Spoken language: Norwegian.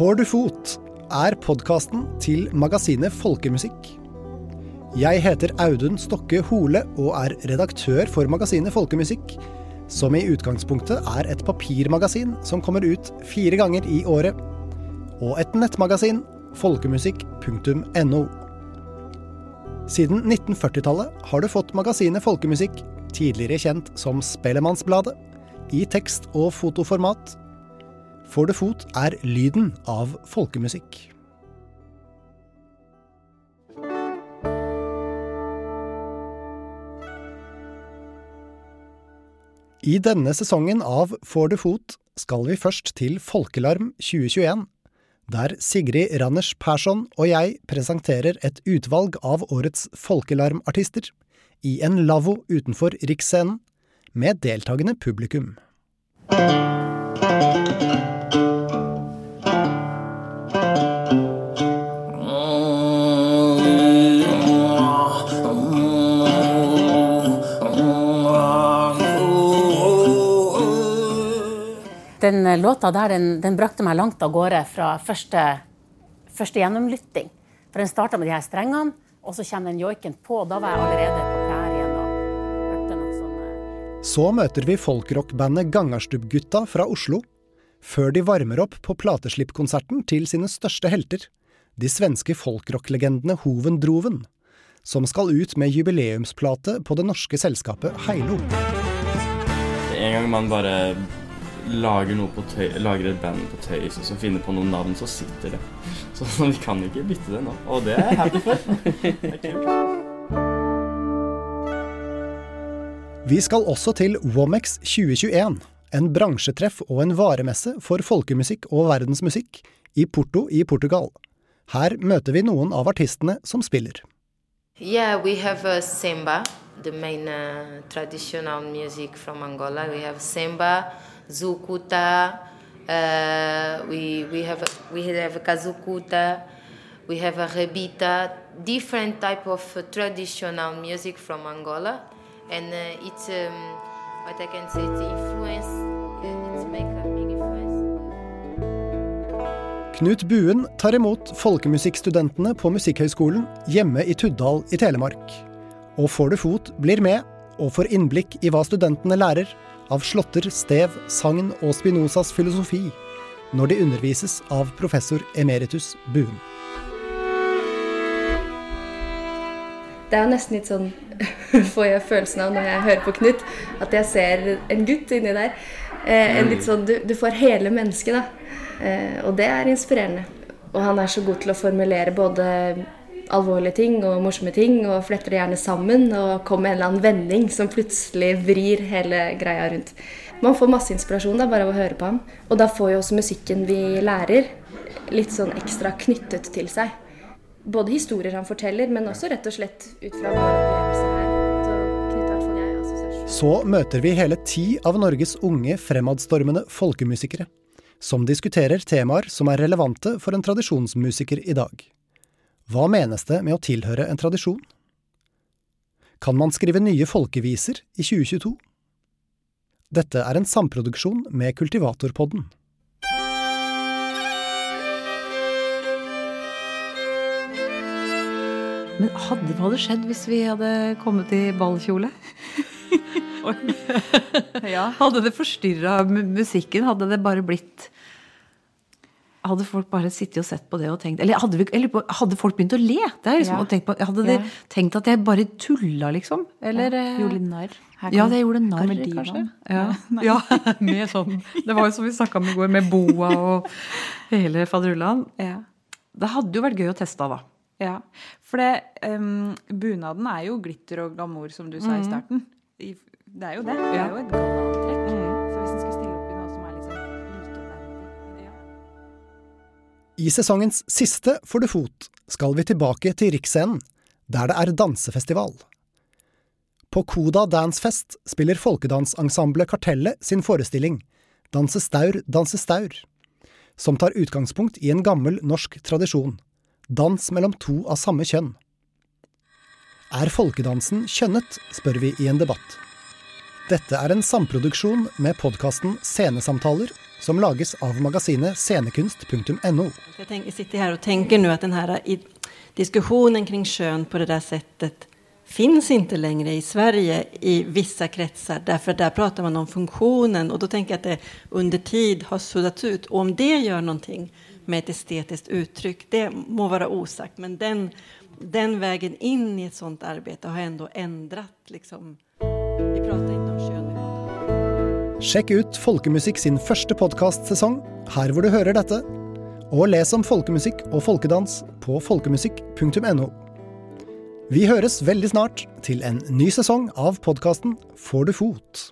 Får du fot er podkasten til magasinet Folkemusikk. Jeg heter Audun Stokke Hole og er redaktør for magasinet Folkemusikk, som i utgangspunktet er et papirmagasin som kommer ut fire ganger i året, og et nettmagasin, folkemusikk.no. Siden 1940-tallet har du fått magasinet Folkemusikk, tidligere kjent som Spellemannsbladet, i tekst- og fotoformat. Får du fot er lyden av folkemusikk. I denne sesongen av Får du fot skal vi først til Folkelarm 2021, der Sigrid Randers Persson og jeg presenterer et utvalg av årets folkelarmartister i en lavvo utenfor Riksscenen, med deltakende publikum. Den eh, låta der den, den brakte meg langt av gårde fra første, første gjennomlytting. For den starta med de her strengene, og så kommer den joiken på. Og Da var jeg allerede på prærien og hørte noe sånn eh, Så møter vi folkrockbandet Gangarstubbgutta fra Oslo, før de varmer opp på plateslippkonserten til sine største helter, de svenske folkrocklegendene Hoven Droven, som skal ut med jubileumsplate på det norske selskapet Heilo. En gang man bare lager, noe på tøy, lager et band på tøys og så finner på noen navn, så sitter det. Så vi kan ikke bytte det nå. Og det er jeg happy for. Vi skal også til Womex 2021, en bransjetreff og en varemesse for folkemusikk og verdensmusikk i Porto i Portugal. Her møter vi noen av artistene som spiller. Yeah, we have uh, samba, the main uh, traditional music from Angola. We have samba, zukuta, uh, we, we have we have kazukuta, we have a rebita, different type of uh, traditional music from Angola, and uh, it's um, what I can say it's uh, influence. Knut Buen tar imot folkemusikkstudentene på Musikkhøgskolen hjemme i Tuddal i Telemark. Og Får du fot blir med og får innblikk i hva studentene lærer av slåtter, stev, sagn og Spinozas filosofi når de undervises av professor emeritus Buen. Det er nesten litt sånn Får jeg følelsen av når jeg hører på Knut, at jeg ser en gutt inni der. Eh, en litt sånn, du, du får hele mennesket, da. Eh, og det er inspirerende. Og han er så god til å formulere både alvorlige ting og morsomme ting, og fletter det gjerne sammen og kommer med en eller annen vending som plutselig vrir hele greia rundt. Man får masse inspirasjon da, bare av å høre på ham. Og da får jo også musikken vi lærer, litt sånn ekstra knyttet til seg både historier han forteller, men også rett og slett ut fra våre opplevelser her. Så møter vi hele ti av Norges unge fremadstormende folkemusikere, som diskuterer temaer som er relevante for en tradisjonsmusiker i dag. Hva menes det med å tilhøre en tradisjon? Kan man skrive nye folkeviser i 2022? Dette er en samproduksjon med Kultivatorpodden. Men hadde, hva hadde skjedd hvis vi hadde kommet i ballkjole? Ja. Hadde det forstyrra musikken? Hadde det bare blitt Hadde folk bare sittet og sett på det og tenkt Eller hadde, vi, eller hadde folk begynt å le? Det liksom, Ja. på, hadde de Ja. tenkt at jeg bare tulla, liksom? Eller ja. eh, Gjorde narr. Ja, det gjorde narr, kanskje. Ja. ja, med sånn Det var jo som vi snakka om i går, med boa og hele faderullan. Ja. Det hadde jo vært gøy å teste, da. ja. For det, um, bunaden er jo glitter og glamour, som du sa i starten. Det er jo det. Det er jo et gallaantrekk. Så hvis en skulle stille I sesongens siste For du fot skal vi tilbake til Riksscenen, der det er dansefestival. På Koda Dancefest spiller folkedansensemblet Kartellet sin forestilling Danse staur, danse staur, som tar utgangspunkt i en gammel norsk tradisjon dans mellom to av samme kjønn. Er folkedansen kjønnet, spør vi i en debatt. Dette er en samproduksjon med podkasten Scenesamtaler, som lages av magasinet scenekunst.no. Jeg, tenker, jeg sitter her og tenker nå at denne diskusjonen kring kjønn på det der settet finns ikke lenger i Sverige i vissa kretsar därför där pratar man om funktionen och då tänker jag att det under tid har suddats ut och om det gjør noe med et estetiskt uttryck, det må være osagt men den, den veien inn i et sånt arbete har ändå ändrat liksom. Sjekk ut Folkemusikk sin første podkastsesong her hvor du hører dette, og les om folkemusikk og folkedans på folkemusikk.no. Vi høres veldig snart til en ny sesong av podkasten Får du fot.